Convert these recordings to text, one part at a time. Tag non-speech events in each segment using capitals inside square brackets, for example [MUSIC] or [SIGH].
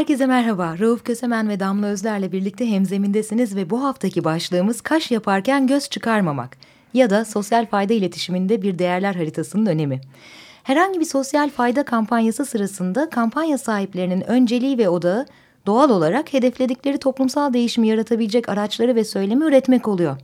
Herkese merhaba. Rauf Kösemen ve Damla Özler'le birlikte hemzemindesiniz ve bu haftaki başlığımız kaş yaparken göz çıkarmamak ya da sosyal fayda iletişiminde bir değerler haritasının önemi. Herhangi bir sosyal fayda kampanyası sırasında kampanya sahiplerinin önceliği ve odağı doğal olarak hedefledikleri toplumsal değişimi yaratabilecek araçları ve söylemi üretmek oluyor.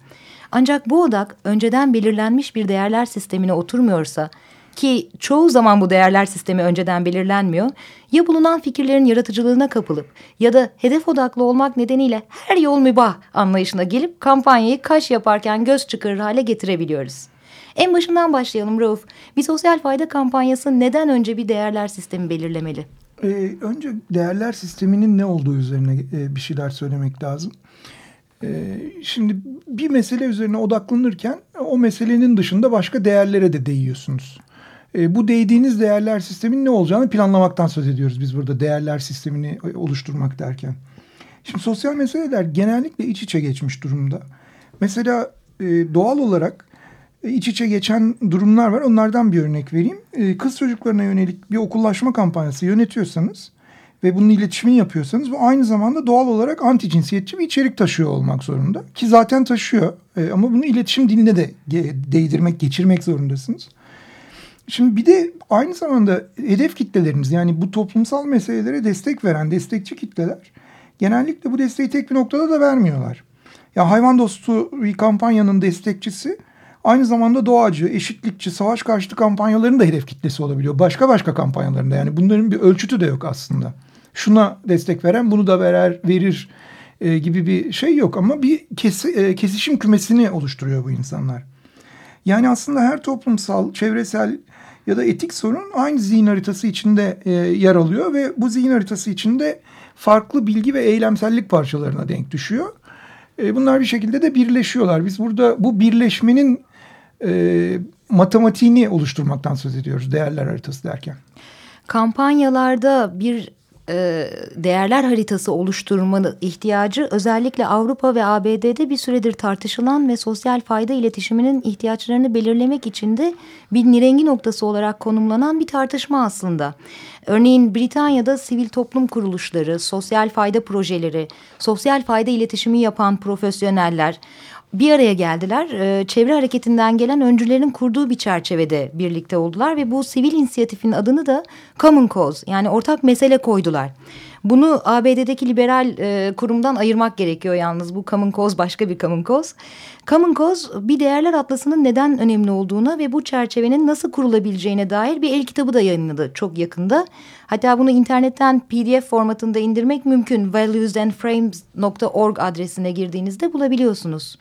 Ancak bu odak önceden belirlenmiş bir değerler sistemine oturmuyorsa ki çoğu zaman bu değerler sistemi önceden belirlenmiyor, ya bulunan fikirlerin yaratıcılığına kapılıp ya da hedef odaklı olmak nedeniyle her yol mübah anlayışına gelip kampanyayı kaş yaparken göz çıkarır hale getirebiliyoruz. En başından başlayalım Rauf. Bir sosyal fayda kampanyası neden önce bir değerler sistemi belirlemeli? Ee, önce değerler sisteminin ne olduğu üzerine e, bir şeyler söylemek lazım. Ee, şimdi bir mesele üzerine odaklanırken o meselenin dışında başka değerlere de değiyorsunuz. E, bu değdiğiniz değerler sisteminin ne olacağını planlamaktan söz ediyoruz biz burada değerler sistemini oluşturmak derken. Şimdi sosyal meseleler genellikle iç içe geçmiş durumda. Mesela e, doğal olarak e, iç içe geçen durumlar var. Onlardan bir örnek vereyim. E, kız çocuklarına yönelik bir okullaşma kampanyası yönetiyorsanız ve bunun iletişimini yapıyorsanız bu aynı zamanda doğal olarak anti cinsiyetçi bir içerik taşıyor olmak zorunda. Ki zaten taşıyor e, ama bunu iletişim diline de değdirmek, geçirmek zorundasınız. Şimdi bir de aynı zamanda hedef kitlelerimiz yani bu toplumsal meselelere destek veren destekçi kitleler genellikle bu desteği tek bir noktada da vermiyorlar. Ya hayvan dostu bir kampanyanın destekçisi aynı zamanda doğacı, eşitlikçi, savaş karşıtı kampanyaların da hedef kitlesi olabiliyor. Başka başka kampanyalarında yani bunların bir ölçütü de yok aslında. Şuna destek veren bunu da verer, verir e, gibi bir şey yok ama bir kesi, e, kesişim kümesini oluşturuyor bu insanlar. Yani aslında her toplumsal, çevresel ya da etik sorun aynı zihin haritası içinde e, yer alıyor ve bu zihin haritası içinde farklı bilgi ve eylemsellik parçalarına denk düşüyor. E, bunlar bir şekilde de birleşiyorlar. Biz burada bu birleşmenin e, matematiğini oluşturmaktan söz ediyoruz değerler haritası derken. Kampanyalarda bir e, değerler haritası oluşturmanın ihtiyacı özellikle Avrupa ve ABD'de bir süredir tartışılan ve sosyal fayda iletişiminin ihtiyaçlarını belirlemek için de bir nirengi noktası olarak konumlanan bir tartışma aslında. Örneğin Britanya'da sivil toplum kuruluşları, sosyal fayda projeleri, sosyal fayda iletişimi yapan profesyoneller bir araya geldiler. Ee, çevre hareketinden gelen öncülerin kurduğu bir çerçevede birlikte oldular ve bu sivil inisiyatifin adını da Common Cause yani ortak mesele koydular. Bunu ABD'deki liberal e, kurumdan ayırmak gerekiyor yalnız. Bu Common Cause başka bir Common Cause. Common Cause bir değerler atlasının neden önemli olduğuna ve bu çerçevenin nasıl kurulabileceğine dair bir el kitabı da yayınladı çok yakında. Hatta bunu internetten pdf formatında indirmek mümkün. valuesandframes.org adresine girdiğinizde bulabiliyorsunuz.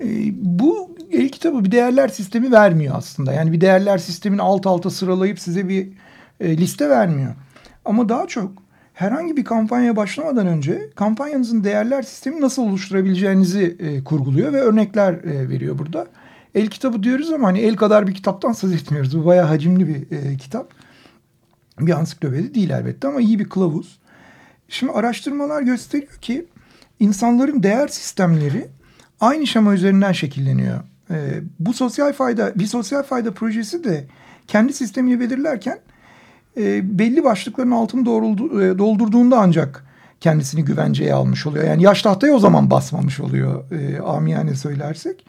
E, bu el kitabı bir değerler sistemi vermiyor aslında. Yani bir değerler sistemini alt alta sıralayıp size bir e, liste vermiyor. Ama daha çok herhangi bir kampanya başlamadan önce kampanyanızın değerler sistemi nasıl oluşturabileceğinizi e, kurguluyor ve örnekler e, veriyor burada. El kitabı diyoruz ama hani el kadar bir kitaptan söz etmiyoruz. Bu bayağı hacimli bir kitap. Bir ansiklopedi değil elbette ama iyi bir kılavuz. Şimdi araştırmalar gösteriyor ki insanların değer sistemleri aynı şema üzerinden şekilleniyor. E, bu sosyal fayda, bir sosyal fayda projesi de kendi sistemini belirlerken e, belli başlıkların altını doğruldu, e, doldurduğunda ancak kendisini güvenceye almış oluyor. Yani yaş tahtaya o zaman basmamış oluyor e, amiyane söylersek.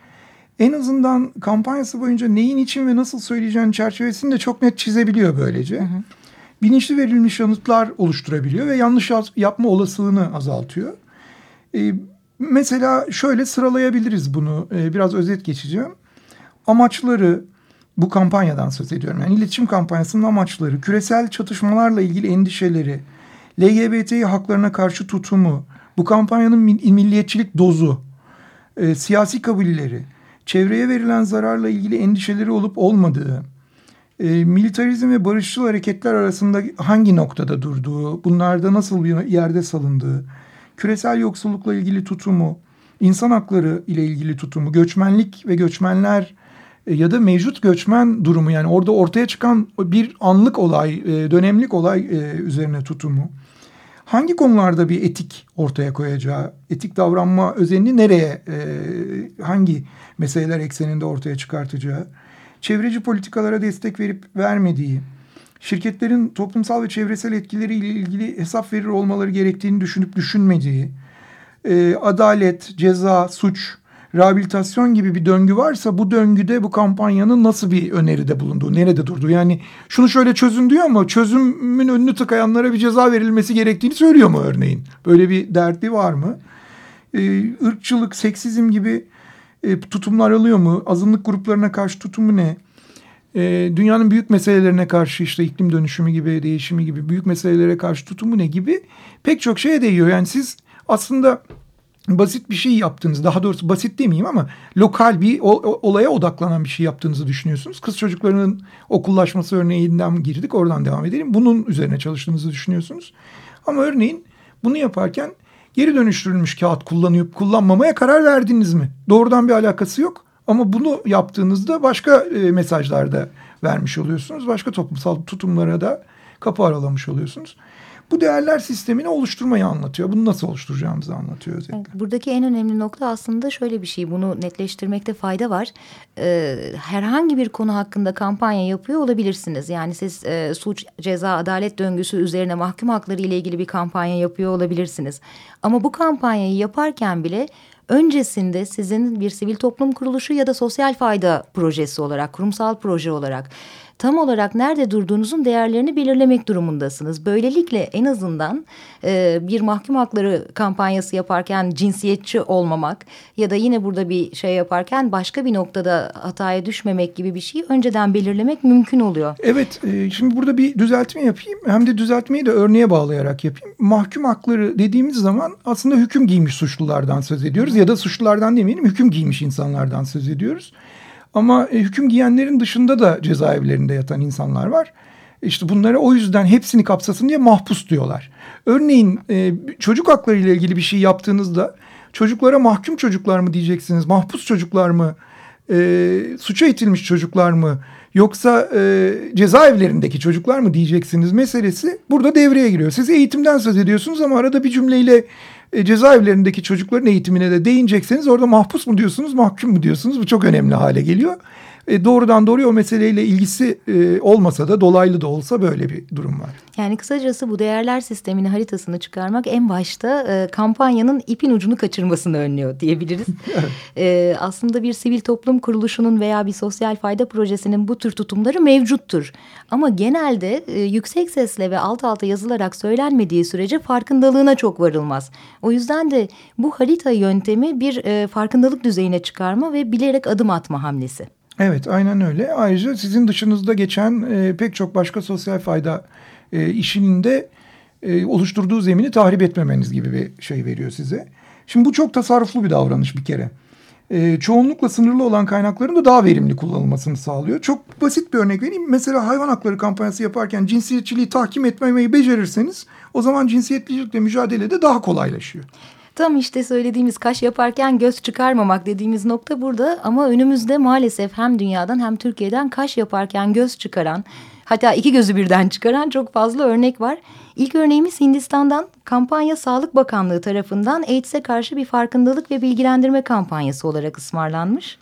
En azından kampanyası boyunca neyin için ve nasıl söyleyeceğini çerçevesini de çok net çizebiliyor böylece. Hı hı. Bilinçli verilmiş yanıtlar oluşturabiliyor ve yanlış yapma olasılığını azaltıyor. E, mesela şöyle sıralayabiliriz bunu. E, biraz özet geçeceğim. Amaçları, bu kampanyadan söz ediyorum. Yani iletişim kampanyasının amaçları, küresel çatışmalarla ilgili endişeleri, LGBT haklarına karşı tutumu, bu kampanyanın milliyetçilik dozu, e, siyasi kabulleri, çevreye verilen zararla ilgili endişeleri olup olmadığı, e, militarizm ve barışçıl hareketler arasında hangi noktada durduğu, bunlarda nasıl bir yerde salındığı, küresel yoksullukla ilgili tutumu, insan hakları ile ilgili tutumu, göçmenlik ve göçmenler e, ya da mevcut göçmen durumu yani orada ortaya çıkan bir anlık olay, e, dönemlik olay e, üzerine tutumu. Hangi konularda bir etik ortaya koyacağı, etik davranma özelliğini nereye, hangi meseleler ekseninde ortaya çıkartacağı, çevreci politikalara destek verip vermediği, şirketlerin toplumsal ve çevresel etkileriyle ilgili hesap verir olmaları gerektiğini düşünüp düşünmediği, adalet, ceza, suç, rehabilitasyon gibi bir döngü varsa bu döngüde bu kampanyanın nasıl bir öneride bulunduğu, nerede durduğu. Yani şunu şöyle çözün diyor ama çözümün önünü tıkayanlara bir ceza verilmesi gerektiğini söylüyor mu örneğin? Böyle bir derdi var mı? Ee, ırkçılık, seksizm gibi e, tutumlar alıyor mu? Azınlık gruplarına karşı tutumu ne? E, dünyanın büyük meselelerine karşı işte iklim dönüşümü gibi, değişimi gibi büyük meselelere karşı tutumu ne gibi pek çok şeye değiyor. Yani siz aslında basit bir şey yaptığınız daha doğrusu basit demeyeyim ama lokal bir olaya odaklanan bir şey yaptığınızı düşünüyorsunuz. Kız çocuklarının okullaşması örneğinden girdik oradan devam edelim. Bunun üzerine çalıştığınızı düşünüyorsunuz. Ama örneğin bunu yaparken geri dönüştürülmüş kağıt kullanıp kullanmamaya karar verdiniz mi? Doğrudan bir alakası yok. Ama bunu yaptığınızda başka e, mesajlarda vermiş oluyorsunuz. Başka toplumsal tutumlara da kapı aralamış oluyorsunuz bu değerler sistemini oluşturmayı anlatıyor. Bunu nasıl oluşturacağımızı anlatıyor özellikle. Buradaki en önemli nokta aslında şöyle bir şey. Bunu netleştirmekte fayda var. Ee, herhangi bir konu hakkında kampanya yapıyor olabilirsiniz. Yani siz e, suç, ceza, adalet döngüsü üzerine mahkum hakları ile ilgili bir kampanya yapıyor olabilirsiniz. Ama bu kampanyayı yaparken bile öncesinde sizin bir sivil toplum kuruluşu ya da sosyal fayda projesi olarak, kurumsal proje olarak tam olarak nerede durduğunuzun değerlerini belirlemek durumundasınız. Böylelikle en azından e, bir mahkum hakları kampanyası yaparken cinsiyetçi olmamak ya da yine burada bir şey yaparken başka bir noktada hataya düşmemek gibi bir şey önceden belirlemek mümkün oluyor. Evet e, şimdi burada bir düzeltme yapayım hem de düzeltmeyi de örneğe bağlayarak yapayım. Mahkum hakları dediğimiz zaman aslında hüküm giymiş suçlulardan söz ediyoruz ya da suçlulardan demeyelim hüküm giymiş insanlardan söz ediyoruz. Ama e, hüküm giyenlerin dışında da cezaevlerinde yatan insanlar var. İşte bunları o yüzden hepsini kapsasın diye mahpus diyorlar. Örneğin e, çocuk hakları ile ilgili bir şey yaptığınızda çocuklara mahkum çocuklar mı diyeceksiniz, mahpus çocuklar mı, e, suça itilmiş çocuklar mı, yoksa e, cezaevlerindeki çocuklar mı diyeceksiniz meselesi burada devreye giriyor. Siz eğitimden söz ediyorsunuz ama arada bir cümleyle e, cezaevlerindeki çocukların eğitimine de değinecekseniz orada mahpus mu diyorsunuz, mahkum mu diyorsunuz? Bu çok önemli hale geliyor e, doğrudan doğruya o meseleyle ilgisi e, olmasa da dolaylı da olsa böyle bir durum var. Yani kısacası bu değerler sistemini haritasını çıkarmak en başta e, kampanyanın ipin ucunu kaçırmasını önlüyor diyebiliriz. [LAUGHS] e, aslında bir sivil toplum kuruluşunun veya bir sosyal fayda projesinin bu tür tutumları mevcuttur. Ama genelde e, yüksek sesle ve alt alta yazılarak söylenmediği sürece farkındalığına çok varılmaz. O yüzden de bu harita yöntemi bir e, farkındalık düzeyine çıkarma ve bilerek adım atma hamlesi. Evet aynen öyle. Ayrıca sizin dışınızda geçen e, pek çok başka sosyal fayda e, işinin de e, oluşturduğu zemini tahrip etmemeniz gibi bir şey veriyor size. Şimdi bu çok tasarruflu bir davranış bir kere. E, çoğunlukla sınırlı olan kaynakların da daha verimli kullanılmasını sağlıyor. Çok basit bir örnek vereyim. Mesela hayvan hakları kampanyası yaparken cinsiyetçiliği tahkim etmemeyi becerirseniz o zaman cinsiyetçilikle mücadele de daha kolaylaşıyor. Tam işte söylediğimiz kaş yaparken göz çıkarmamak dediğimiz nokta burada ama önümüzde maalesef hem dünyadan hem Türkiye'den kaş yaparken göz çıkaran hatta iki gözü birden çıkaran çok fazla örnek var. İlk örneğimiz Hindistan'dan kampanya Sağlık Bakanlığı tarafından AIDS'e karşı bir farkındalık ve bilgilendirme kampanyası olarak ısmarlanmış.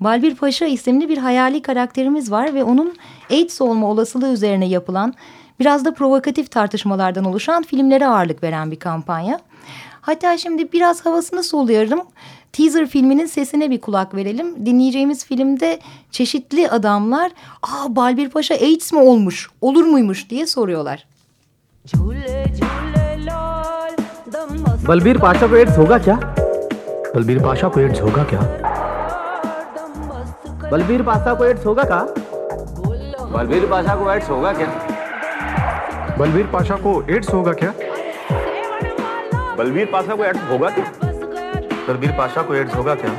Balbir Paşa isimli bir hayali karakterimiz var ve onun AIDS olma olasılığı üzerine yapılan biraz da provokatif tartışmalardan oluşan filmlere ağırlık veren bir kampanya. Hatta şimdi biraz havasını soluyorum. Teaser filminin sesine bir kulak verelim. Dinleyeceğimiz filmde çeşitli adamlar ''Aa Balbir Paşa AIDS mi olmuş, olur muymuş?'' diye soruyorlar. Balbir पाशा को एड्स होगा क्या बलबीर पाशा को एड्स होगा क्या बलबीर पाशा को एड्स होगा क्या बलबीर पाशा को एड्स होगा क्या बलबीर पाशा को एड्स होगा क्या बलबीर पाशा को एड्स होगा क्या बलबीर बादशाह को एड्स होगा क्या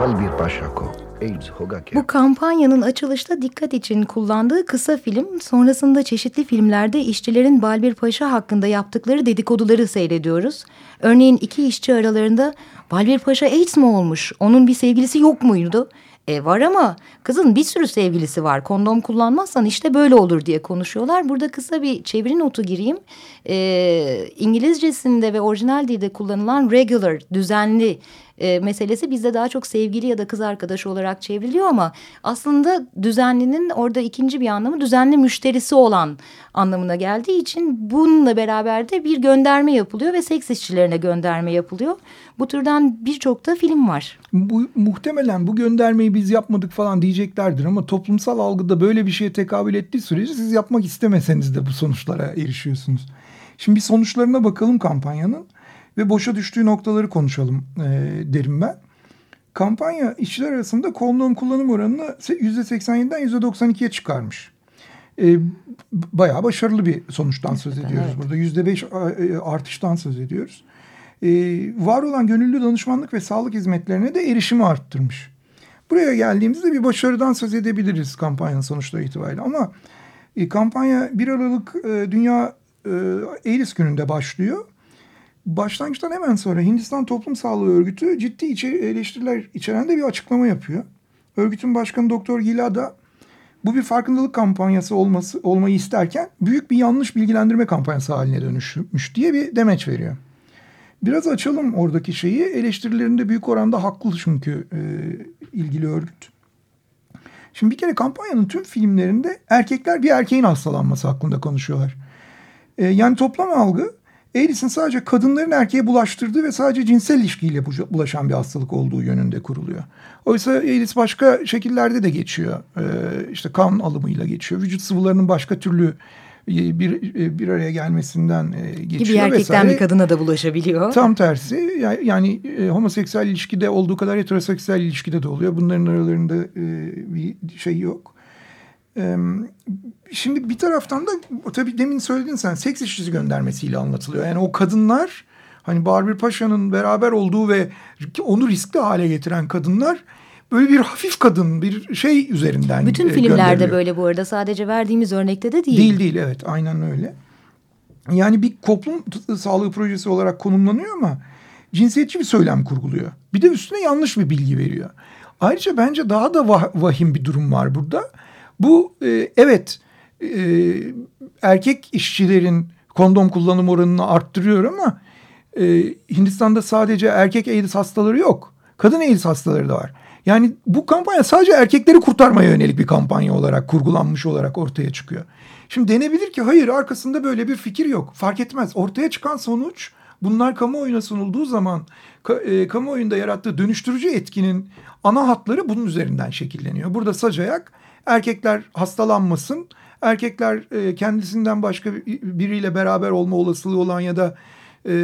बलबीर पाशा को एड्स होगा क्या Bu kampanyanın açılışta dikkat için kullandığı kısa film, sonrasında çeşitli filmlerde işçilerin Balbir Paşa hakkında yaptıkları dedikoduları seyrediyoruz. Örneğin iki işçi aralarında Balbir Paşa AIDS mi olmuş, onun bir sevgilisi yok muydu? E var ama kızın bir sürü sevgilisi var. Kondom kullanmazsan işte böyle olur diye konuşuyorlar. Burada kısa bir çeviri notu gireyim. E, İngilizcesinde ve orijinal dilde kullanılan regular, düzenli e, meselesi bizde daha çok sevgili ya da kız arkadaşı olarak çevriliyor ama aslında düzenlinin orada ikinci bir anlamı düzenli müşterisi olan anlamına geldiği için bununla beraber de bir gönderme yapılıyor ve seks işçilerine gönderme yapılıyor. Bu türden birçok da film var. Bu, muhtemelen bu göndermeyi biz yapmadık falan diyeceklerdir ama toplumsal algıda böyle bir şeye tekabül ettiği sürece siz yapmak istemeseniz de bu sonuçlara erişiyorsunuz. Şimdi bir sonuçlarına bakalım kampanyanın ve boşa düştüğü noktaları konuşalım e, derim ben. Kampanya işçiler arasında kondom kullanım oranını %87'den %92'ye çıkarmış. E, bayağı başarılı bir sonuçtan söz ediyoruz burada. %5 e, artıştan söz ediyoruz. E, var olan gönüllü danışmanlık ve sağlık hizmetlerine de erişimi arttırmış. Buraya geldiğimizde bir başarıdan söz edebiliriz kampanyanın sonuçları itibariyle. Ama e, kampanya 1 Aralık e, Dünya e, AIDS gününde başlıyor. Başlangıçtan hemen sonra Hindistan Toplum Sağlığı Örgütü ciddi içeri, eleştiriler içeren de bir açıklama yapıyor. Örgütün başkanı Doktor Gilada bu bir farkındalık kampanyası olması olmayı isterken büyük bir yanlış bilgilendirme kampanyası haline dönüşmüş diye bir demeç veriyor. Biraz açalım oradaki şeyi. Eleştirilerinde büyük oranda haklı çünkü e, ilgili örgüt. Şimdi bir kere kampanyanın tüm filmlerinde erkekler bir erkeğin hastalanması hakkında konuşuyorlar. E, yani toplam algı AIDS'in sadece kadınların erkeğe bulaştırdığı ve sadece cinsel ilişkiyle bulaşan bir hastalık olduğu yönünde kuruluyor. Oysa AIDS başka şekillerde de geçiyor. E, işte kan alımıyla geçiyor. Vücut sıvılarının başka türlü bir bir araya gelmesinden geçiyor Gibi erkekten vesaire. bir kadına da bulaşabiliyor. Tam tersi yani e, homoseksüel ilişkide olduğu kadar heteroseksüel ilişkide de oluyor. Bunların aralarında e, bir şey yok. Şimdi bir taraftan da tabii demin söyledin sen seks işçisi göndermesiyle anlatılıyor. Yani o kadınlar hani Barbie Paşa'nın beraber olduğu ve onu riskli hale getiren kadınlar böyle bir hafif kadın bir şey üzerinden Bütün e, filmlerde böyle bu arada sadece verdiğimiz örnekte de değil. Değil değil evet aynen öyle. Yani bir toplum sağlığı projesi olarak konumlanıyor ama cinsiyetçi bir söylem kurguluyor. Bir de üstüne yanlış bir bilgi veriyor. Ayrıca bence daha da vah vahim bir durum var burada. Bu e, evet e, erkek işçilerin kondom kullanım oranını arttırıyor ama e, Hindistan'da sadece erkek AIDS hastaları yok. Kadın AIDS hastaları da var. Yani bu kampanya sadece erkekleri kurtarmaya yönelik bir kampanya olarak kurgulanmış olarak ortaya çıkıyor. Şimdi denebilir ki hayır arkasında böyle bir fikir yok. Fark etmez. Ortaya çıkan sonuç bunlar kamuoyuna sunulduğu zaman e, kamuoyunda yarattığı dönüştürücü etkinin ana hatları bunun üzerinden şekilleniyor. Burada sacayak erkekler hastalanmasın, erkekler e, kendisinden başka biriyle beraber olma olasılığı olan ya da e,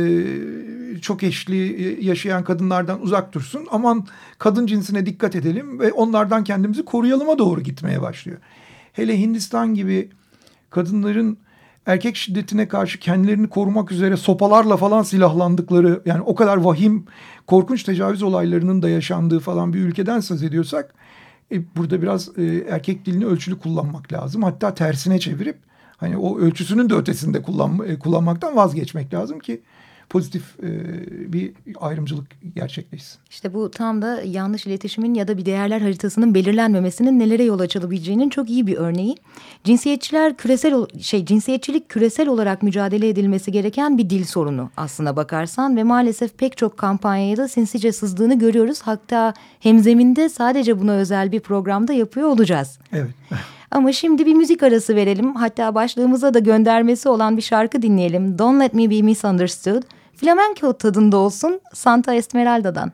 çok eşli yaşayan kadınlardan uzak dursun. Aman kadın cinsine dikkat edelim ve onlardan kendimizi koruyalıma doğru gitmeye başlıyor. Hele Hindistan gibi kadınların erkek şiddetine karşı kendilerini korumak üzere sopalarla falan silahlandıkları yani o kadar vahim korkunç tecavüz olaylarının da yaşandığı falan bir ülkeden söz ediyorsak e, burada biraz e, erkek dilini ölçülü kullanmak lazım. Hatta tersine çevirip hani o ölçüsünün de ötesinde kullan, e, kullanmaktan vazgeçmek lazım ki pozitif e, bir ayrımcılık gerçekleşsin. İşte bu tam da yanlış iletişimin ya da bir değerler haritasının belirlenmemesinin nelere yol açabileceğinin çok iyi bir örneği. Cinsiyetçiler küresel şey cinsiyetçilik küresel olarak mücadele edilmesi gereken bir dil sorunu aslına bakarsan ve maalesef pek çok kampanyaya da sinsice sızdığını görüyoruz. Hatta hemzeminde sadece buna özel bir programda yapıyor olacağız. Evet. [LAUGHS] Ama şimdi bir müzik arası verelim. Hatta başlığımıza da göndermesi olan bir şarkı dinleyelim. Don't Let Me Be Misunderstood. Flamenco tadında olsun Santa Esmeralda'dan.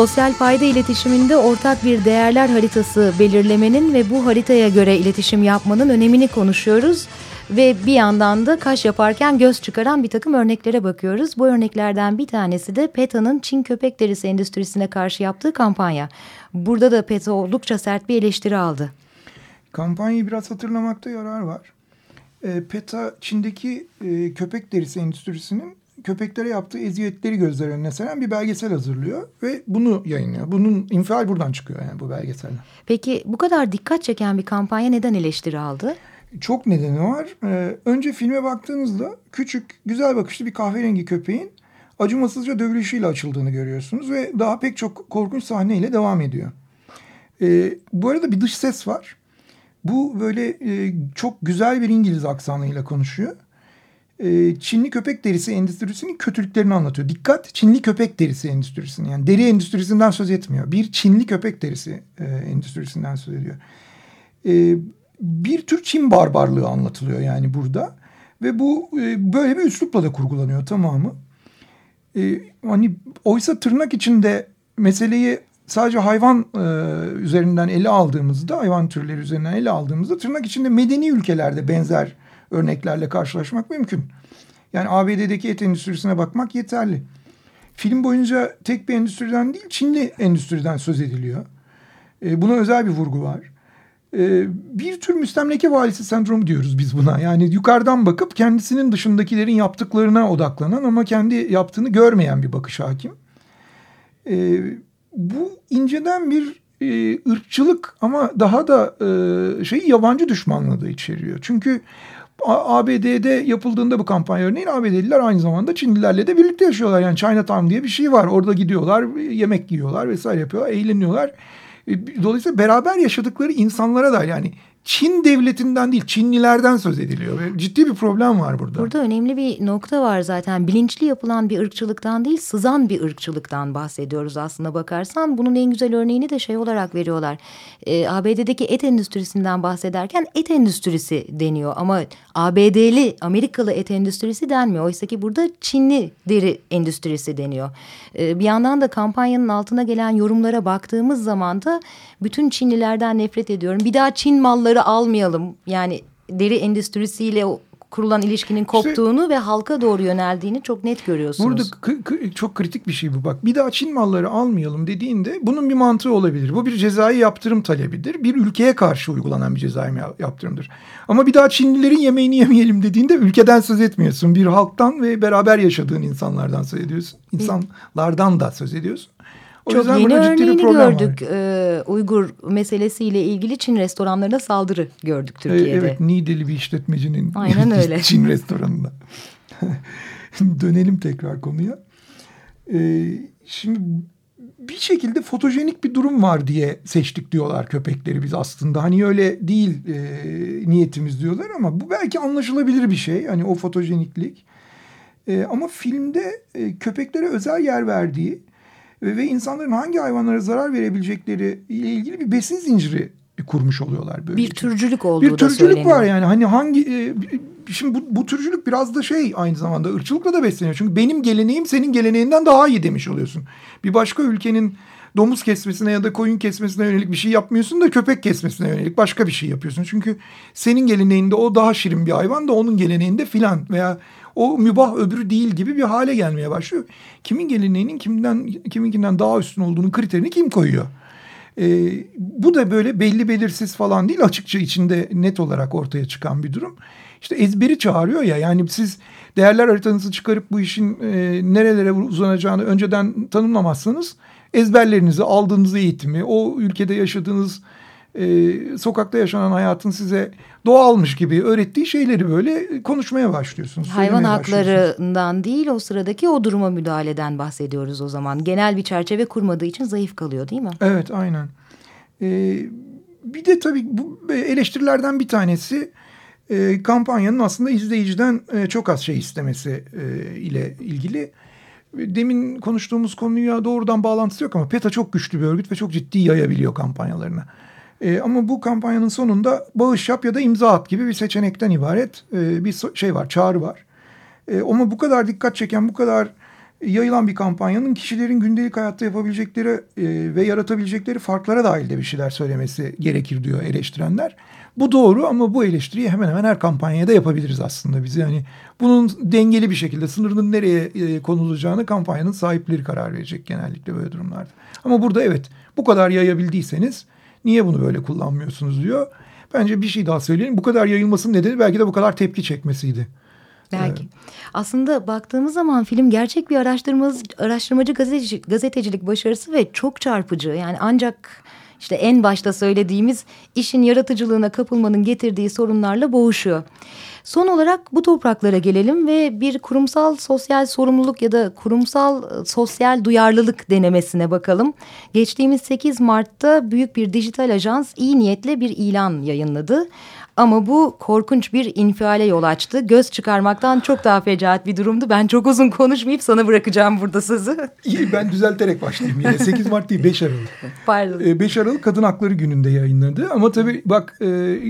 Sosyal fayda iletişiminde ortak bir değerler haritası belirlemenin ve bu haritaya göre iletişim yapmanın önemini konuşuyoruz. Ve bir yandan da kaş yaparken göz çıkaran bir takım örneklere bakıyoruz. Bu örneklerden bir tanesi de PETA'nın Çin köpek derisi endüstrisine karşı yaptığı kampanya. Burada da PETA oldukça sert bir eleştiri aldı. Kampanyayı biraz hatırlamakta yarar var. E, PETA Çin'deki e, köpek derisi endüstrisinin köpeklere yaptığı eziyetleri gözler önüne seren bir belgesel hazırlıyor ve bunu yayınlıyor. Bunun infial buradan çıkıyor yani bu belgeseller. Peki bu kadar dikkat çeken bir kampanya neden eleştiri aldı? Çok nedeni var. Ee, önce filme baktığınızda küçük, güzel bakışlı bir kahverengi köpeğin acımasızca dövülüşüyle açıldığını görüyorsunuz ve daha pek çok korkunç sahneyle devam ediyor. Ee, bu arada bir dış ses var. Bu böyle e, çok güzel bir İngiliz aksanıyla konuşuyor. Ee, Çinli köpek derisi endüstrisinin kötülüklerini anlatıyor. Dikkat Çinli köpek derisi endüstrisinin yani deri endüstrisinden söz etmiyor. Bir Çinli köpek derisi e, endüstrisinden söz ediyor. Ee, bir tür Çin barbarlığı anlatılıyor yani burada. Ve bu e, böyle bir üslupla da kurgulanıyor tamamı. E, hani oysa tırnak içinde meseleyi sadece hayvan e, üzerinden ele aldığımızda, hayvan türleri üzerinden ele aldığımızda tırnak içinde medeni ülkelerde benzer örneklerle karşılaşmak mümkün. Yani ABD'deki et endüstrisine bakmak yeterli. Film boyunca tek bir endüstriden değil, Çinli endüstriden söz ediliyor. E, buna özel bir vurgu var. E, bir tür müstemleke valisi sendromu diyoruz biz buna. Yani yukarıdan bakıp kendisinin dışındakilerin yaptıklarına odaklanan ama kendi yaptığını görmeyen bir bakış hakim. E, bu inceden bir e, ırkçılık ama daha da e, şey yabancı düşmanlığı da içeriyor. Çünkü ABD'de yapıldığında bu kampanya örneğin ABD'liler aynı zamanda Çinlilerle de birlikte yaşıyorlar. Yani Chinatown diye bir şey var. Orada gidiyorlar, yemek yiyorlar vesaire yapıyorlar, eğleniyorlar. Dolayısıyla beraber yaşadıkları insanlara da yani Çin devletinden değil Çinlilerden söz ediliyor. Ciddi bir problem var burada. Burada önemli bir nokta var zaten. Bilinçli yapılan bir ırkçılıktan değil sızan bir ırkçılıktan bahsediyoruz aslında bakarsan. Bunun en güzel örneğini de şey olarak veriyorlar. Ee, ABD'deki et endüstrisinden bahsederken et endüstrisi deniyor. Ama ABD'li Amerikalı et endüstrisi denmiyor. Oysa ki burada Çinli deri endüstrisi deniyor. Ee, bir yandan da kampanyanın altına gelen yorumlara baktığımız zaman da bütün Çinlilerden nefret ediyorum. Bir daha Çin malları almayalım. Yani deri endüstrisiyle kurulan ilişkinin koptuğunu işte, ve halka doğru yöneldiğini çok net görüyorsunuz. Burada çok kritik bir şey bu bak. Bir daha Çin malları almayalım dediğinde bunun bir mantığı olabilir. Bu bir cezai yaptırım talebidir. Bir ülkeye karşı uygulanan bir cezai yaptırımdır. Ama bir daha Çinlilerin yemeğini yemeyelim dediğinde ülkeden söz etmiyorsun. Bir halktan ve beraber yaşadığın insanlardan söz ediyorsun. İnsanlardan da söz ediyorsun. O Çok yeni örneğini gördük. Ee, Uygur meselesiyle ilgili Çin restoranlarına saldırı gördük Türkiye'de. Evet, Nideli bir işletmecinin Aynen [LAUGHS] öyle. Çin restoranında. [LAUGHS] Dönelim tekrar konuya. Ee, şimdi bir şekilde fotojenik bir durum var diye seçtik diyorlar köpekleri biz aslında. Hani öyle değil e, niyetimiz diyorlar ama bu belki anlaşılabilir bir şey. Hani o fotojeniklik. E, ama filmde e, köpeklere özel yer verdiği ve insanların hangi hayvanlara zarar verebilecekleri ile ilgili bir besin zinciri kurmuş oluyorlar böyle. Bir türcülük olduğu bir türcülük var yani hani hangi e, şimdi bu, bu türcülük biraz da şey aynı zamanda ırkçılıkla da besleniyor. Çünkü benim geleneğim senin geleneğinden daha iyi demiş oluyorsun. Bir başka ülkenin domuz kesmesine ya da koyun kesmesine yönelik bir şey yapmıyorsun da köpek kesmesine yönelik başka bir şey yapıyorsun. Çünkü senin geleneğinde o daha şirin bir hayvan da onun geleneğinde filan veya o mübah öbürü değil gibi bir hale gelmeye başlıyor. Kimin geleneğinin kimden kiminkinden daha üstün olduğunu kriterini kim koyuyor? E, bu da böyle belli belirsiz falan değil açıkça içinde net olarak ortaya çıkan bir durum. İşte ezberi çağırıyor ya yani siz değerler haritanızı çıkarıp bu işin e, nerelere uzanacağını önceden tanımlamazsanız ezberlerinizi, aldığınız eğitimi, o ülkede yaşadığınız e, sokakta yaşanan hayatın size doğalmış gibi öğrettiği şeyleri böyle konuşmaya başlıyorsunuz. Hayvan haklarından değil o sıradaki o duruma müdahaleden bahsediyoruz o zaman. Genel bir çerçeve kurmadığı için zayıf kalıyor değil mi? Evet aynen. Ee, bir de tabii bu eleştirilerden bir tanesi e, kampanyanın aslında izleyiciden e, çok az şey istemesi e, ile ilgili. Demin konuştuğumuz konuya doğrudan bağlantısı yok ama PETA çok güçlü bir örgüt ve çok ciddi yayabiliyor kampanyalarını. E, ama bu kampanyanın sonunda bağış yap ya da imza at gibi bir seçenekten ibaret e, bir şey var, çağrı var. E, ama bu kadar dikkat çeken, bu kadar yayılan bir kampanyanın kişilerin gündelik hayatta yapabilecekleri e, ve yaratabilecekleri farklara dair de bir şeyler söylemesi gerekir diyor eleştirenler. Bu doğru ama bu eleştiriyi hemen hemen her kampanyaya da yapabiliriz aslında biz. Yani bunun dengeli bir şekilde sınırının nereye e, konulacağını kampanyanın sahipleri karar verecek genellikle böyle durumlarda. Ama burada evet bu kadar yayabildiyseniz niye bunu böyle kullanmıyorsunuz diyor. Bence bir şey daha söyleyeyim. Bu kadar yayılmasının nedeni belki de bu kadar tepki çekmesiydi. Belki. Evet. Aslında baktığımız zaman film gerçek bir araştırmacı, araştırmacı gazeteci, gazetecilik başarısı ve çok çarpıcı. Yani ancak işte en başta söylediğimiz işin yaratıcılığına kapılmanın getirdiği sorunlarla boğuşuyor. Son olarak bu topraklara gelelim ve bir kurumsal sosyal sorumluluk ya da kurumsal ıı, sosyal duyarlılık denemesine bakalım. Geçtiğimiz 8 Mart'ta büyük bir dijital ajans iyi niyetle bir ilan yayınladı. Ama bu korkunç bir infiale yol açtı. Göz çıkarmaktan çok daha fecaat bir durumdu. Ben çok uzun konuşmayıp sana bırakacağım burada sözü. İyi ben düzelterek başlayayım yine. 8 Mart değil 5 Aralık. [LAUGHS] Pardon. 5 ee, Aralık Kadın Hakları Günü'nde yayınladı. Ama tabii bak e,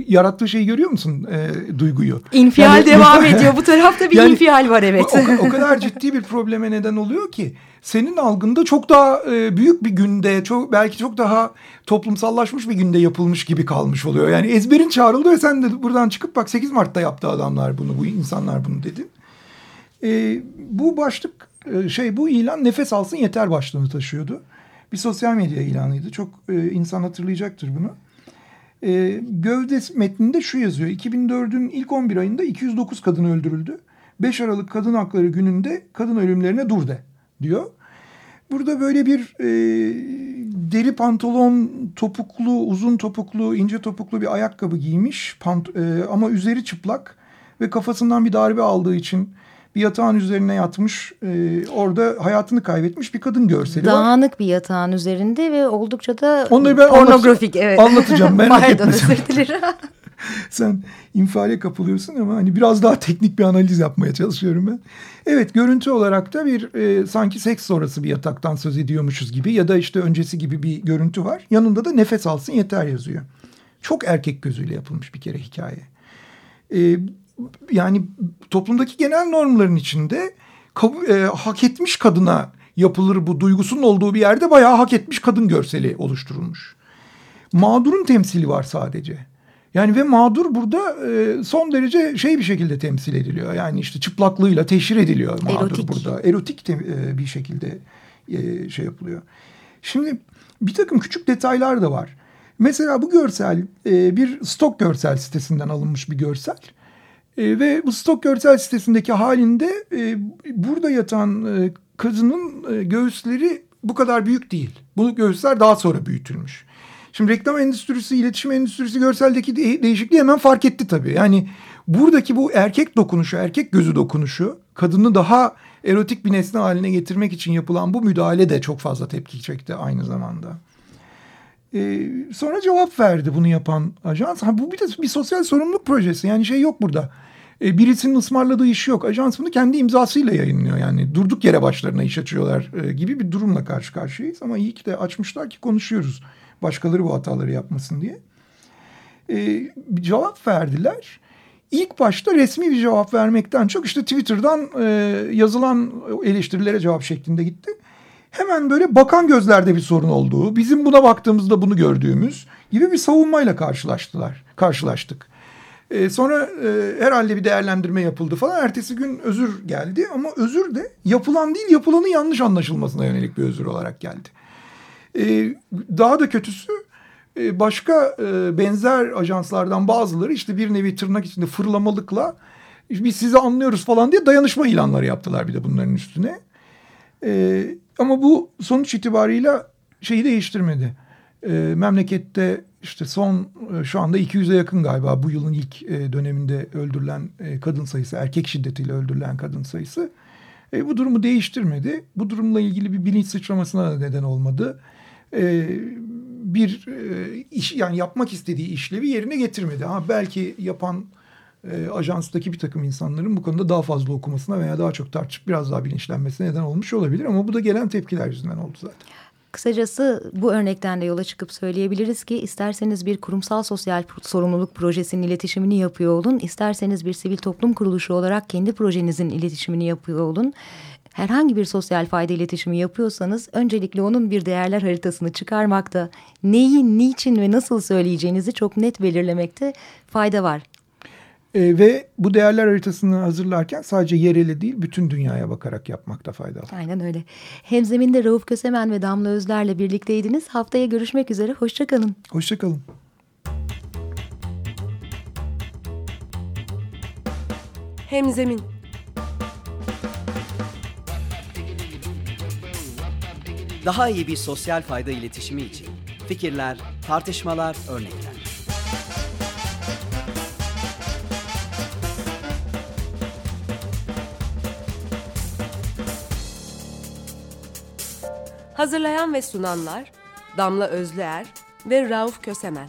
yarattığı şeyi görüyor musun e, duyguyu? İnfial yani, devam [LAUGHS] ediyor. Bu tarafta bir yani, infial var evet. O, o kadar ciddi bir probleme neden oluyor ki senin algında çok daha e, büyük bir günde, çok belki çok daha toplumsallaşmış bir günde yapılmış gibi kalmış oluyor. Yani ezberin çağrıldı ve sen de buradan çıkıp bak 8 Mart'ta yaptı adamlar bunu, bu insanlar bunu dedin. E, bu başlık e, şey bu ilan nefes alsın yeter başlığını taşıyordu. Bir sosyal medya ilanıydı. Çok e, insan hatırlayacaktır bunu. E, gövde metninde şu yazıyor. 2004'ün ilk 11 ayında 209 kadın öldürüldü. 5 Aralık Kadın Hakları Günü'nde kadın ölümlerine dur de diyor. Burada böyle bir e, deri pantolon, topuklu, uzun topuklu, ince topuklu bir ayakkabı giymiş pant e, ama üzeri çıplak ve kafasından bir darbe aldığı için bir yatağın üzerine yatmış, e, orada hayatını kaybetmiş bir kadın görseli Dağınık var. Dağınık bir yatağın üzerinde ve oldukça da Onları ben pornografik. Anlat, evet. Anlatacağım merak [LAUGHS] Pardon, özür dilerim. [LAUGHS] Sen infiale kapılıyorsun ama hani biraz daha teknik bir analiz yapmaya çalışıyorum ben. Evet görüntü olarak da bir e, sanki seks sonrası bir yataktan söz ediyormuşuz gibi ya da işte öncesi gibi bir görüntü var. Yanında da nefes alsın yeter yazıyor. Çok erkek gözüyle yapılmış bir kere hikaye. E, yani toplumdaki genel normların içinde e, hak etmiş kadına yapılır bu duygusunun olduğu bir yerde bayağı hak etmiş kadın görseli oluşturulmuş. Mağdurun temsili var sadece. Yani ve mağdur burada e, son derece şey bir şekilde temsil ediliyor. Yani işte çıplaklığıyla teşhir ediliyor mağdur Erotik. burada. Erotik te, e, bir şekilde e, şey yapılıyor. Şimdi bir takım küçük detaylar da var. Mesela bu görsel e, bir stok görsel sitesinden alınmış bir görsel. E, ve bu stok görsel sitesindeki halinde e, burada yatan e, kadının e, göğüsleri bu kadar büyük değil. Bu göğüsler daha sonra büyütülmüş. Şimdi reklam endüstrisi, iletişim endüstrisi görseldeki de değişikliği hemen fark etti tabii. Yani buradaki bu erkek dokunuşu, erkek gözü dokunuşu kadını daha erotik bir nesne haline getirmek için yapılan bu müdahale de çok fazla tepki çekti aynı zamanda. Ee, sonra cevap verdi bunu yapan ajans. Ha, bu bir de bir sosyal sorumluluk projesi. Yani şey yok burada. Ee, birisinin ısmarladığı iş yok. Ajans bunu kendi imzasıyla yayınlıyor. Yani durduk yere başlarına iş açıyorlar e, gibi bir durumla karşı karşıyayız. Ama iyi ki de açmışlar ki konuşuyoruz başkaları bu hataları yapmasın diye. Ee, cevap verdiler. İlk başta resmi bir cevap vermekten çok işte Twitter'dan e, yazılan eleştirilere cevap şeklinde gitti. Hemen böyle bakan gözlerde bir sorun olduğu, bizim buna baktığımızda bunu gördüğümüz gibi bir savunmayla karşılaştılar, karşılaştık. E, sonra e, herhalde bir değerlendirme yapıldı falan. Ertesi gün özür geldi ama özür de yapılan değil yapılanın yanlış anlaşılmasına yönelik bir özür olarak geldi. E, daha da kötüsü e, başka e, benzer ajanslardan bazıları işte bir nevi tırnak içinde fırlamalıkla biz sizi anlıyoruz falan diye dayanışma ilanları yaptılar bir de bunların üstüne. E, ama bu sonuç itibarıyla şeyi değiştirmedi. E, memlekette işte son e, şu anda 200'e yakın galiba bu yılın ilk e, döneminde öldürülen e, kadın sayısı, erkek şiddetiyle öldürülen kadın sayısı. E, bu durumu değiştirmedi. Bu durumla ilgili bir bilinç sıçramasına da neden olmadı. E, bir e, iş yani yapmak istediği işlevi yerine getirmedi. Ha belki yapan e, ajanstaki bir takım insanların bu konuda daha fazla okumasına veya daha çok tartışıp biraz daha bilinçlenmesine neden olmuş olabilir ama bu da gelen tepkiler yüzünden oldu zaten. Kısacası bu örnekten de yola çıkıp söyleyebiliriz ki isterseniz bir kurumsal sosyal sorumluluk projesinin iletişimini yapıyor olun, isterseniz bir sivil toplum kuruluşu olarak kendi projenizin iletişimini yapıyor olun. Herhangi bir sosyal fayda iletişimi yapıyorsanız öncelikle onun bir değerler haritasını çıkarmakta, neyi, niçin ve nasıl söyleyeceğinizi çok net belirlemekte fayda var. E, ve bu değerler haritasını hazırlarken sadece yerele değil bütün dünyaya bakarak yapmakta fayda var. Aynen öyle. Hemzeminde Rauf Kösemen ve Damla Özler'le birlikteydiniz. Haftaya görüşmek üzere. Hoşçakalın. Hoşçakalın. Hemzemin Daha iyi bir sosyal fayda iletişimi için fikirler, tartışmalar, örnekler. Hazırlayan ve sunanlar Damla Özlüer ve Rauf Kösemen